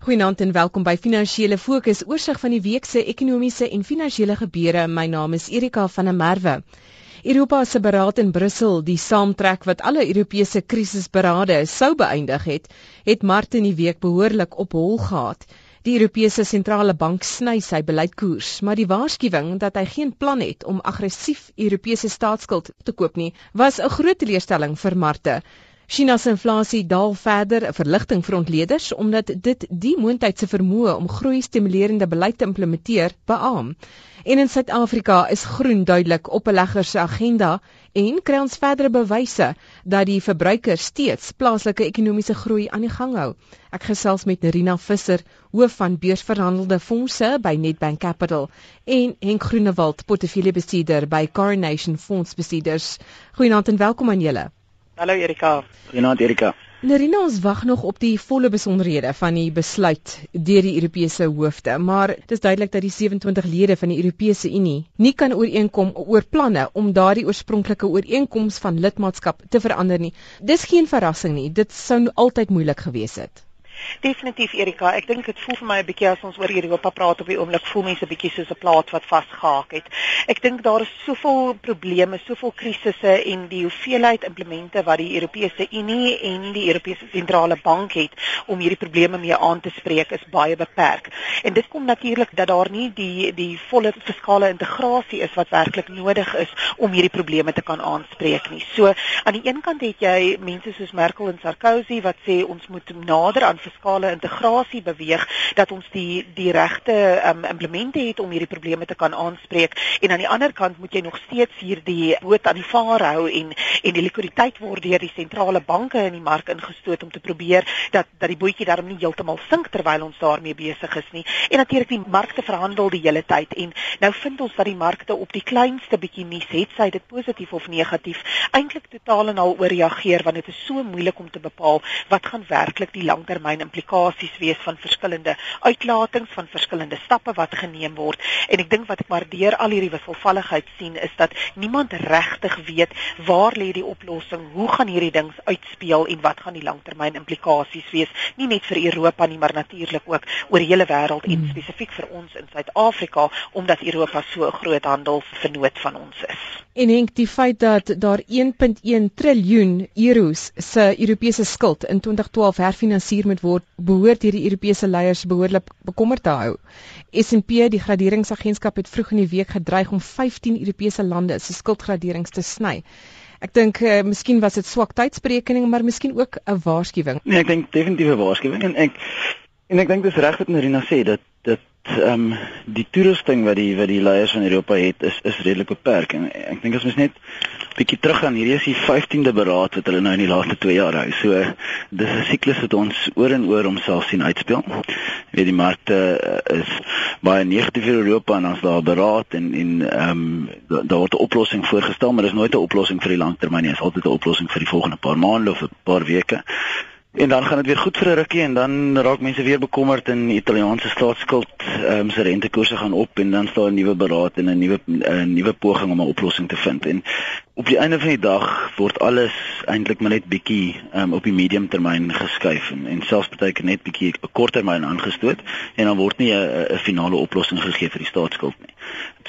Goeienaand en welkom by Finansiële Fokus, oorsig van die week se ekonomiese en finansiële gebeure. My naam is Erika van der Merwe. Europa se beraad in Brussel, die saamtrek wat alle Europese krisisberade sou beëindig het, het Mart in die week behoorlik op hol gehad. Die Europese sentrale bank sny sy beleidkoers, maar die waarskuwing dat hy geen plan het om aggressief Europese staatsskuld te koop nie, was 'n groot teleurstelling vir Marte. China se inflasie daal verder, 'n verligting vir ontleeders omdat dit die moontlikheid se vermoë om groei-stimulerende beleid te implementeer beam. En in Suid-Afrika is groen duidelik op 'n legger se agenda en kry ons verdere bewyse dat die verbruiker steeds plaaslike ekonomiese groei aan die gang hou. Ek gesels met Nerina Visser, hoof van beursverhandelde fondse by Nedbank Capital en Henk Groenewald, portefeuljebestuurder by Coronation Fondsbestuurders. Goeienaand en welkom aan julle. Hallo Erika. Goeienaand Erika. Nerina ons wag nog op die volle besonderhede van die besluit deur die Europese hoofde, maar dit is duidelik dat die 27 lede van die Europese Unie nie kan ooreenkom oor planne om daardie oorspronklike ooreenkoms van lidmaatskap te verander nie. Dis geen verrassing nie. Dit sou altyd moeilik gewees het. Definitief Erika, ek dink dit voel vir my 'n bietjie as ons oor Europa praat op die oomblik voel mense 'n bietjie soos 'n plaat wat vasgehaak het. Ek dink daar is soveel probleme, soveel krisisse en die hoeveelheid implemente wat die Europese Unie en die Europese Sentrale Bank het om hierdie probleme mee aan te spreek is baie beperk. En dit kom natuurlik dat daar nie die die volle fiskale integrasie is wat werklik nodig is om hierdie probleme te kan aanspreek nie. So aan die een kant het jy mense soos Merkel en Sarkozy wat sê ons moet nader aan fiskale integrasie beweeg dat ons die die regte um, implemente het om hierdie probleme te kan aanspreek. En aan die ander kant moet jy nog steeds hierdie boot aan die vaar hou en en die likwiditeit word deur die sentrale banke in die mark ingestoot om te probeer dat dat die bootjie daarom nie heeltemal sink terwyl ons daarmee besig is nie. En natuurlik die markte verhandel die hele tyd en nou vind ons dat die markte op die kleinste bietjie nuus het sy dit positief of negatief eintlik totaal en al ooreageer want dit is so moeilik om te bepaal wat gaan werklik die langtermyn en implikasies wees van verskillende uitlatings van verskillende stappe wat geneem word en ek dink wat ek maar deur al hierdie wisselvalligheid sien is dat niemand regtig weet waar lê die oplossing hoe gaan hierdie dings uitspeel en wat gaan die langtermyn implikasies wees nie net vir Europa nie maar natuurlik ook oor die hele wêreld en hmm. spesifiek vir ons in Suid-Afrika omdat Europa so 'n groot handelsvernoot van ons is en henk die feit dat daar 1.1 triljoen euros se Europese skuld in 2012 herfinansier moet word word behoort hierdie Europese leiers behoorlik bekommerd te hou. S&P, die graderingsagentskap het vroeg in die week gedreig om 15 Europese lande se skuldgraderings te sny. Ek dink uh, miskien was dit swak tydsberekening, maar miskien ook 'n waarskuwing. Nee, ek dink definitief 'n waarskuwing en ek en ek dink dis reg wat Marina sê dat dat ehm um, die toerusting wat die wat die leiers van Europa het is is redelik beperk en ek dink as mens net bietjie terug gaan hierdie is die 15de beraad wat hulle nou in die laaste 2 jaar hou. So dis 'n siklus wat ons oor en oor homself sien uitspeel. Weet die markte uh, is baie negatief vir Europa en ons daar beraad en en ehm um, daar word 'n oplossing voorgestel, maar dis nooit 'n oplossing vir die langtermyn nie. Dit is altyd 'n oplossing vir die volgende paar maande of 'n paar weke. En dan gaan dit weer goed vir 'n rukkie en dan raak mense weer bekommerd en die Italiaanse staatsskuld ehm um, se rentekoerse gaan op en dan staan 'n nuwe beraad en 'n nuwe 'n nuwe poging om 'n oplossing te vind. En op die einde van die dag word alles eintlik maar net bietjie um, op die medium termyn geskuif en, en selfs keer net bietjie 'n kort termyn aangestoot en dan word nie 'n finale oplossing gegee vir die staatsskuld nie.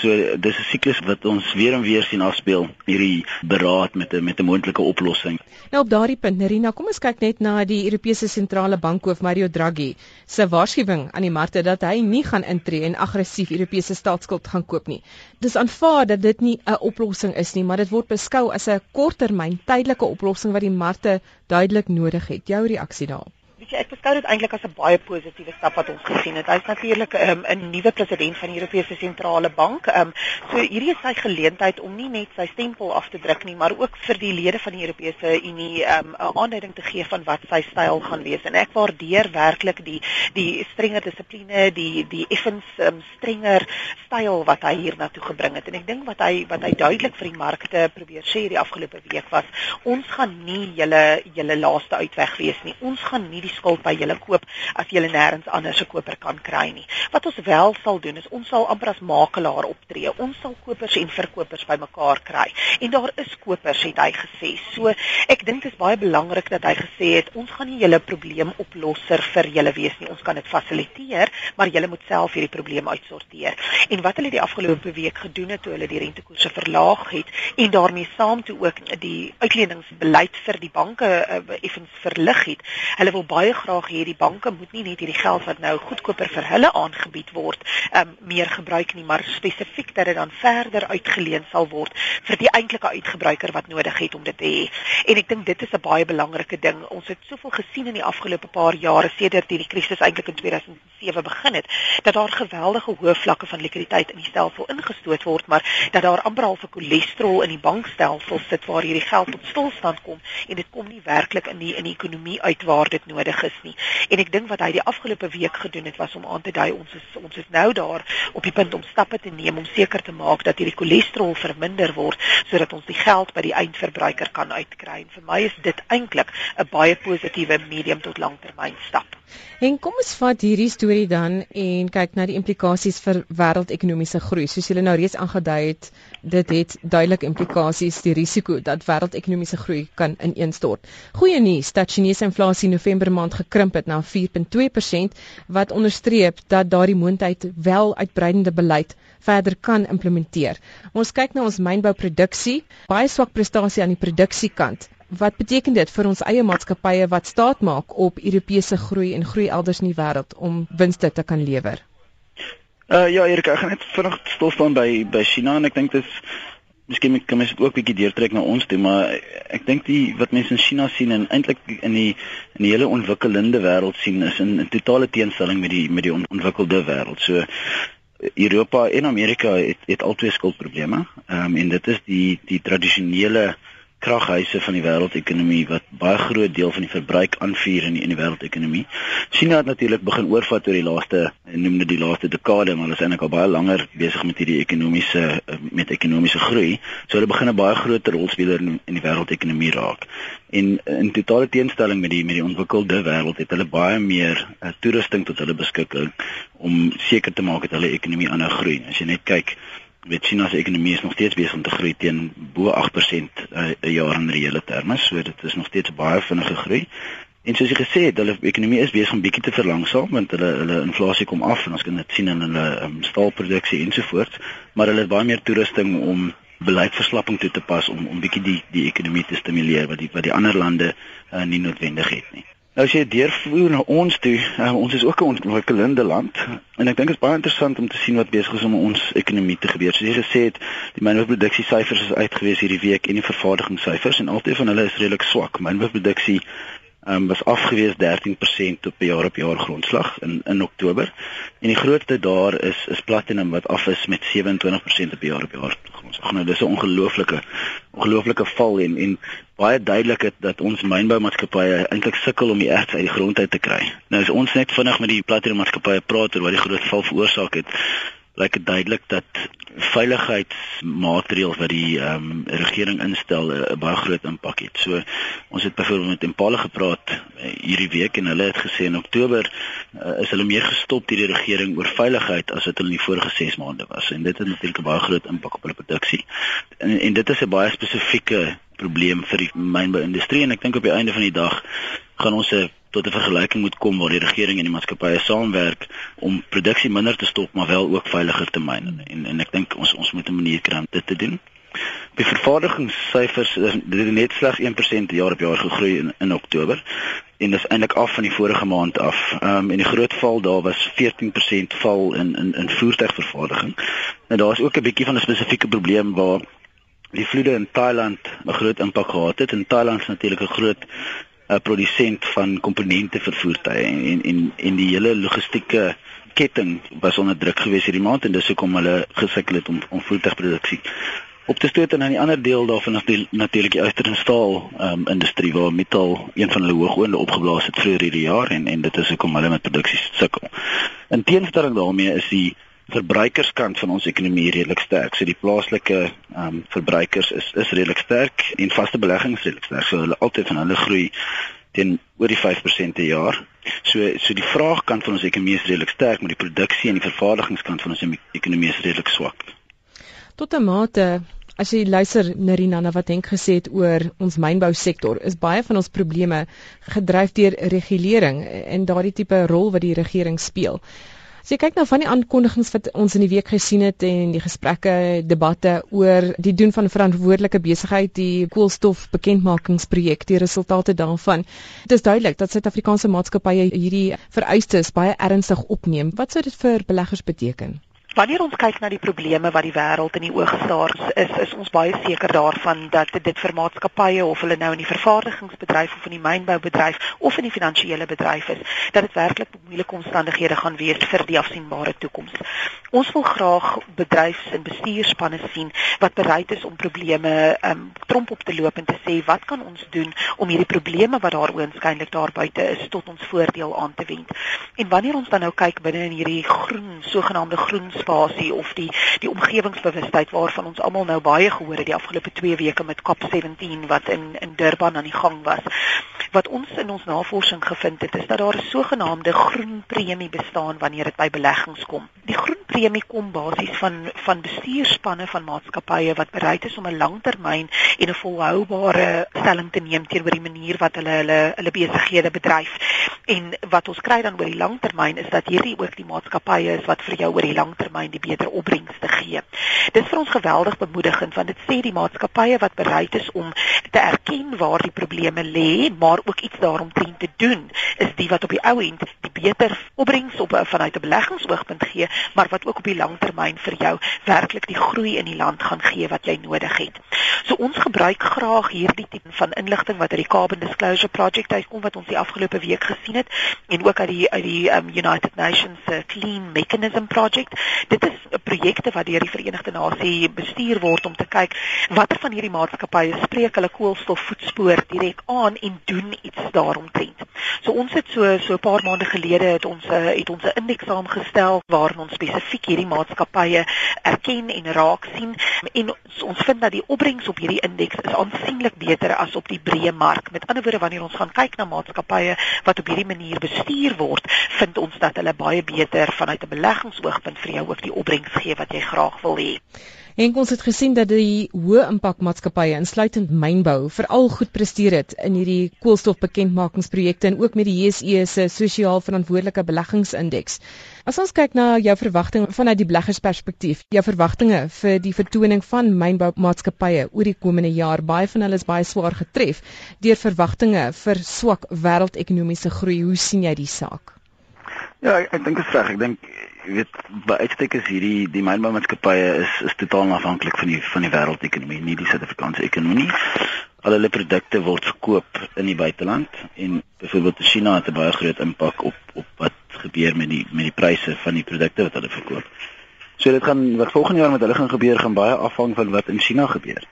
So dis 'n siklus wat ons weer en weer sien afspeel hierdie beraad met 'n met 'n moontlike oplossing. Nou op daardie punt Nerina, kom ons kyk net na die Europese sentrale bankhoof Mario Draghi se waarskuwing aan die markte dat hy nie gaan intree en aggressief Europese staatsskuld gaan koop nie. Dis aanvaar dat dit nie 'n oplossing is nie, maar dit word beskou as 'n korttermyn tydelike oplossing wat die markte duidelik nodig het. Jou reaksie daarop? Jy ek beskou dit eintlik as 'n baie positiewe stap wat ons gesien het. Hy's natuurlik um, 'n nuwe president van die Europese Sentrale Bank. Um, so hierdie is sy geleentheid om nie net sy stempel af te druk nie, maar ook vir die lede van die Europese Unie ehm, 'n um, aanduiding te gee van wat sy styl gaan wees. En ek waardeer werklik die die strenger dissipline, die die effens um, strenger styl wat hy hier na toe gebring het. En ek dink wat hy wat hy duidelik vir die markte probeer sê die afgelope week was, ons gaan nie julle julle laaste uitweg wees nie. Ons gaan nie die skuld by julle koop as julle nêrens anders 'n koper kan kry nie. Wat ons wel sal doen is ons sal amper as makelaar optree. Ons sal kopers en verkopers bymekaar kry. En daar is kopers het hy gesê. So ek dink dit is baie belangrik dat hy gesê het ons gaan nie julle probleemoplosser vir julle wees nie. Ons kan dit fasiliteer, maar julle moet self hierdie probleem uitsorteer. En wat hulle die afgelope week gedoen het toe hulle die rentekoerse verlaag het en daarmee saam toe ook die uitleningsbeleid vir die banke uh, effens verlig het. Hulle wil baie graag hê die banke moet nie net hierdie geld wat nou goedkoper vir hulle aangebied word, um, meer gebruik nie, maar spesifiek dat dit dan verder uitgeleen sal word vir die eintlike uitgebruiker wat nodig het om dit te hê. En ek dink dit is 'n baie belangrike ding. Ons het soveel gesien in die afgelope paar jare sedert hierdie krisis eintlik in 2007 begin het, dat daar geweldige hoë vlakke van likwiditeit in die stelsel ingestoot word, maar dat daar amper al 'n cholesterol in die bankstelsel sit waar hierdie geld tot stilstand kom en dit kom nie werklik in die in die ekonomie uit waar dit nodig is nie. En ek dink wat hy die afgelope week gedoen het was om aan te dui ons is ons is nou daar op die punt om stappe te neem om seker te maak dat hierdie cholesterol verminder word sodat ons die geld by die eindverbruiker kan uitkry. En vir my is dit eintlik 'n baie positiewe medium tot langtermyn stap. En kom ons vat hierdie storie dan en kyk na die implikasies vir wêreldekonomiese groei. Soos julle nou reeds aangedui het, dit het duidelike implikasies die risiko dat wêreldekonomiese groei kan ineenstort. Goeie nuus, dat Chinese inflasie November maand gekrimp het na 4.2% wat onderstreep dat daardie moontlikheid wel uitbreidende beleid verder kan implementeer. Ons kyk na ons mynbouproduksie, baie swak prestasie aan die produksiekant. Wat beteken dit vir ons eie maatskappye wat staat maak op Europese groei en groei elders in die wêreld om winste te kan lewer? Uh ja, Erika, ek gaan net vinnig stil staan by by China en ek dink dit is miskien kan mens ook 'n bietjie deurtrek na ons toe, maar ek dink die wat mense in China sien en eintlik in die in die hele ontwikkelende wêreld sien is in 'n totale teenstelling met die met die ontwikkelde wêreld. So Europa en Amerika het het albei skuldprobleme. Ehm um, en dit is die die tradisionele kraghuise van die wêreldekonomie wat baie groot deel van die verbruik aanvuur in die, in die wêreldekonomie. China het natuurlik begin oorvat oor die laaste noem dit die laaste dekade, maar hulle is eintlik al baie langer besig met hierdie ekonomiese met ekonomiese groei. So hulle begin 'n baie groter rolspeler in, in die wêreldekonomie raak. En in totale teenstelling met die met die ontwikkelde wêreld het hulle baie meer uh, toerusting tot hulle beskikking om seker te maak dat hulle ekonomie aanhou groei. As jy net kyk weet China se ekonomie is nog steeds besig om te groei teen bo 8% 'n jaar in reële terme, so dit is nog steeds baie vinnige groei. En soos jy gesê het, hulle ekonomie is besig om bietjie te verlangsaam want hulle hulle inflasie kom af en ons kan dit sien in hulle um, staalproduksie ensovoorts, maar hulle het baie meer toerusting om beleidsverslapping toe te pas om om bietjie die die ekonomie te stimuleer wat die wat die ander lande uh, nie noodwendig het nie. Nou as jy deurvoer na ons toe, uh, ons is ook 'n ontwikkelende land en ek dink dit is baie interessant om te sien wat besig is om ons ekonomie te gebeur. Soos jy gesê het, die mynbouproduksie syfers is uitgewees hierdie week en die vervaardigingssyfers en altyd van hulle is redelik swak. Mynbouproduksie um, was afgewees 13% op jaar op jaar grondslag in in Oktober. En die grootste daar is is platinum wat af is met 27% op jaar op jaar grondslag. Nou dis 'n ongelooflike ongelooflike val en en baie duidelik het dat ons mynboumaatskappye eintlik sukkel om die erts uit die grond uit te kry. Nou as ons net vinnig met die platinum maatskappye praat oor wat die groot val veroorsaak het, blyk dit duidelik dat veiligheidsmaatreëls wat die ehm um, regering instel 'n baie groot impak het. So ons het byvoorbeeld met Impala gepraat uh, hierdie week en hulle het gesê in Oktober uh, is hulle meer gestop deur die regering oor veiligheid as wat hulle in die vorige 6 maande was en dit het natuurlik 'n baie groot impak op hulle produksie. En, en dit is 'n baie spesifieke probleem vir die mynbouindustrie en ek dink op die einde van die dag gaan ons 'n tot 'n vergelyking moet kom waar die regering en die maatskappye saamwerk om produksie minder te stop maar wel ook veiliger te myn en en ek dink ons ons moet 'n manier kry om dit te doen. Die vervaardigingssyfers het net slegs 1% jaar op jaar gegroei in in Oktober en dis eintlik af van die vorige maand af. Ehm um, en die groot val daar was 14% val in in in voertuigvervaardiging. Nou daar is ook 'n bietjie van 'n spesifieke probleem waar die vloede in Thailand 'n groot impak gehad het. In Thailand is natuurlik 'n groot 'n produsent van komponente vir voertuie en en en die hele logistieke ketting was onder druk gewees hierdie maand en dis hoekom hulle gesukkel het om om voertuigproduksie op te stoot en aan die ander deel daarvan is die natuurlik die yster en staal um, industrie waar metaal een van hulle hoogoonde opgeblaas het vroeër hierdie jaar en en dit is hoekom hulle met produksie sukkel. In teenstelling daarmee is die verbruikerskant van ons ekonomie redelik sterk. So die plaaslike ehm um, verbruikers is is redelik sterk en vaste beleggings redelik sterk. So hulle altyd van hulle groei teen oor die 5% per jaar. So so die vraagkant van ons ekonomie is redelik sterk, maar die produksie en die vervaardigingskant van ons ekonomie is redelik swak. Tot 'n mate As jy luister Nerina na wat Henk gesê het oor ons mynbousektor, is baie van ons probleme gedryf deur regulering en daardie tipe rol wat die regering speel. As jy kyk na van die aankondigings wat ons in die week gesien het en die gesprekke, debatte oor die doen van verantwoordelike besigheid, die koolstof bekendmakingsprojek, die resultate daarvan, dit is duidelik dat Suid-Afrikaanse maatskappye hierdie vereistes baie ernstig opneem. Wat sou dit vir beleggers beteken? Wanneer ons kyk na die probleme wat die wêreld in die oog staar, is is ons baie seker daarvan dat dit vir maatskappye of hulle nou in die vervaardigingsbedryf of in die mynboubedryf of in die finansiële bedryf is, dat dit werklik moeilike omstandighede gaan wees vir die afsienbare toekoms. Ons wil graag bedryfs- en bestuurspanne sien wat bereid is om probleme um tromp op te loop en te sê wat kan ons doen om hierdie probleme wat daar oënskynlik daar buite is tot ons voordeel aan te wend. En wanneer ons dan nou kyk binne in hierdie groen sogenaamde groen spasie of die die omgewingsbewustheid waarvan ons almal nou baie gehoor het die afgelope 2 weke met COP17 wat in in Durban aan die gang was. Wat ons in ons navorsing gevind het is dat daar 'n sogenaamde groen premie bestaan wanneer dit by beleggings kom. Die groen premie kom basies van van bestuurspanne van maatskappye wat bereid is om 'n langtermyn en 'n volhoubare stelling te neem teenoor die manier wat hulle hulle hulle besighede bedryf. En wat ons kry dan oor die langtermyn is dat hierdie ook die maatskappye is wat vir jou oor die langtermyn termyn die beter opbrengs te gee. Dit is vir ons geweldig bemoedigend want dit sê die maatskappye wat bereid is om te erken waar die probleme lê, maar ook iets daaromtrent te doen, is die wat op die ou end die beter opbrengs op vanuit 'n beleggingsoogpunt gee, maar wat ook op die lang termyn vir jou werklik die groei in die land gaan gee wat jy nodig het. So ons gebruik graag hierdie tipe van inligting wat uit die Carbon Disclosure Project uitkom wat ons die afgelope week gesien het en ook uit die uit die um, United Nations uh, Clean Mechanism Project dit is 'n projekte wat deur die Verenigde Nasies bestuur word om te kyk watter van hierdie maatskappye spreek hulle koolstofvoetspoor direk aan en doen iets daaromtrent. So ons het so so 'n paar maande gelede het ons uh, het ons 'n indeks saamgestel waarin ons spesifiek hierdie maatskappye erken en raak sien en ons, ons vind dat die opbrengs op hierdie indeks is aansienlik beter as op die breë mark. Met ander woorde wanneer ons gaan kyk na maatskappye wat op hierdie manier bestuur word, vind ons dat hulle baie beter vanuit 'n beleggingsoogpunt vir jou ook die opbrengs gee wat jy graag wil hê. En ons het gesien dat die hoë impak maatskappye insluitend mynbou veral goed presteer het in hierdie koolstofbekendmakingsprojekte en ook met die JSE se sosiaal verantwoordelike beleggingsindeks. As ons kyk na jou verwagting vanuit die beleggersperspektief, jou verwagtinge vir die vertoning van mynboumaatskappye oor die komende jaar, baie van hulle is baie swaar getref deur verwagtinge vir swak wêreldekonomiese groei. Hoe sien jy die saak? Ja, ek, ek dink dit is reg. Ek dink jy weet by uitstek is hierdie die mynboumaatskappye is is totaal afhanklik van die van die wêreldekonomie, nie die Suid-Afrikaanse ekonomie. Al hulle produkte word verkoop in die buiteland en byvoorbeeld China het 'n baie groot impak op op wat gebeur met die met die pryse van die produkte wat hulle verkoop. So dit gaan wat volgende jaar met hulle gaan gebeur gaan baie afhang van wat in China gebeur.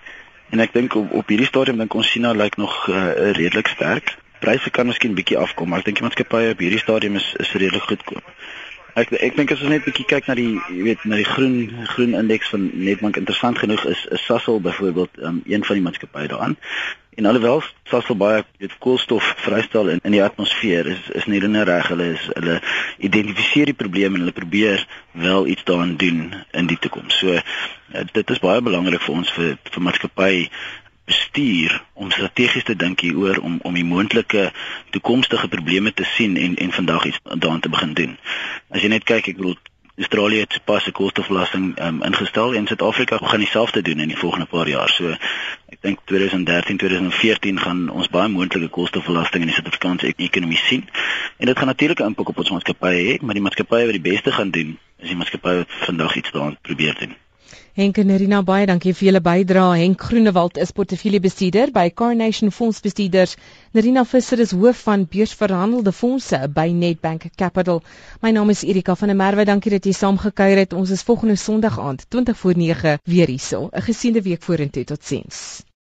En ek dink op, op hierdie stadium dink ons China lyk nog uh, redelik sterk pryse kan miskien bietjie afkom, maar ek dink die maatskappye op hierdie stadium is is redelik goedkoop. Ek ek dink as ons net bietjie kyk na die jy weet na die groen groen indeks van Nedbank interessant genoeg is is Sasol byvoorbeeld um, een van die maatskappye daaraan. En alhoewel Sasol baie weet koolstof vrystel in in die atmosfeer is is nie hulle reg hulle is hulle identifiseer die probleem en hulle probeer wel iets daaraan doen in die toekoms. So uh, dit is baie belangrik vir ons vir vir maatskappye bestuur om strategies te dink hieroor om om die moontlike toekomstige probleme te sien en en vandag iets daaraan te begin doen. As jy net kyk, ek bedoel Australië het pas 'n koolstofbelasting um, ingestel en Suid-Afrika gaan dieselfde doen in die volgende paar jaar. So ek dink 2013, 2014 gaan ons baie moontlike koolstofbelasting in die Suid-Afrikaanse ekonomie sien. En dit gaan natuurlik 'n impak op ons maatskappye hê, maar die maatskappye wat die beste gaan doen, is die maatskappye wat vandag iets daaraan probeer doen. Henk en Nerina baie dankie vir julle bydrae. Henk Groenewald is portefeuljebestuurder by Coronation Fondsbestuurders. Nerina Visser is hoof van beursverhandelde fondse by Nedbank Capital. My naam is Erika van der Merwe. Dankie dat jy saamgekuier het. Ons is volgende Sondag aand 20 voor 9 weer hierso. 'n Gesiende week vorentoe. Totsiens.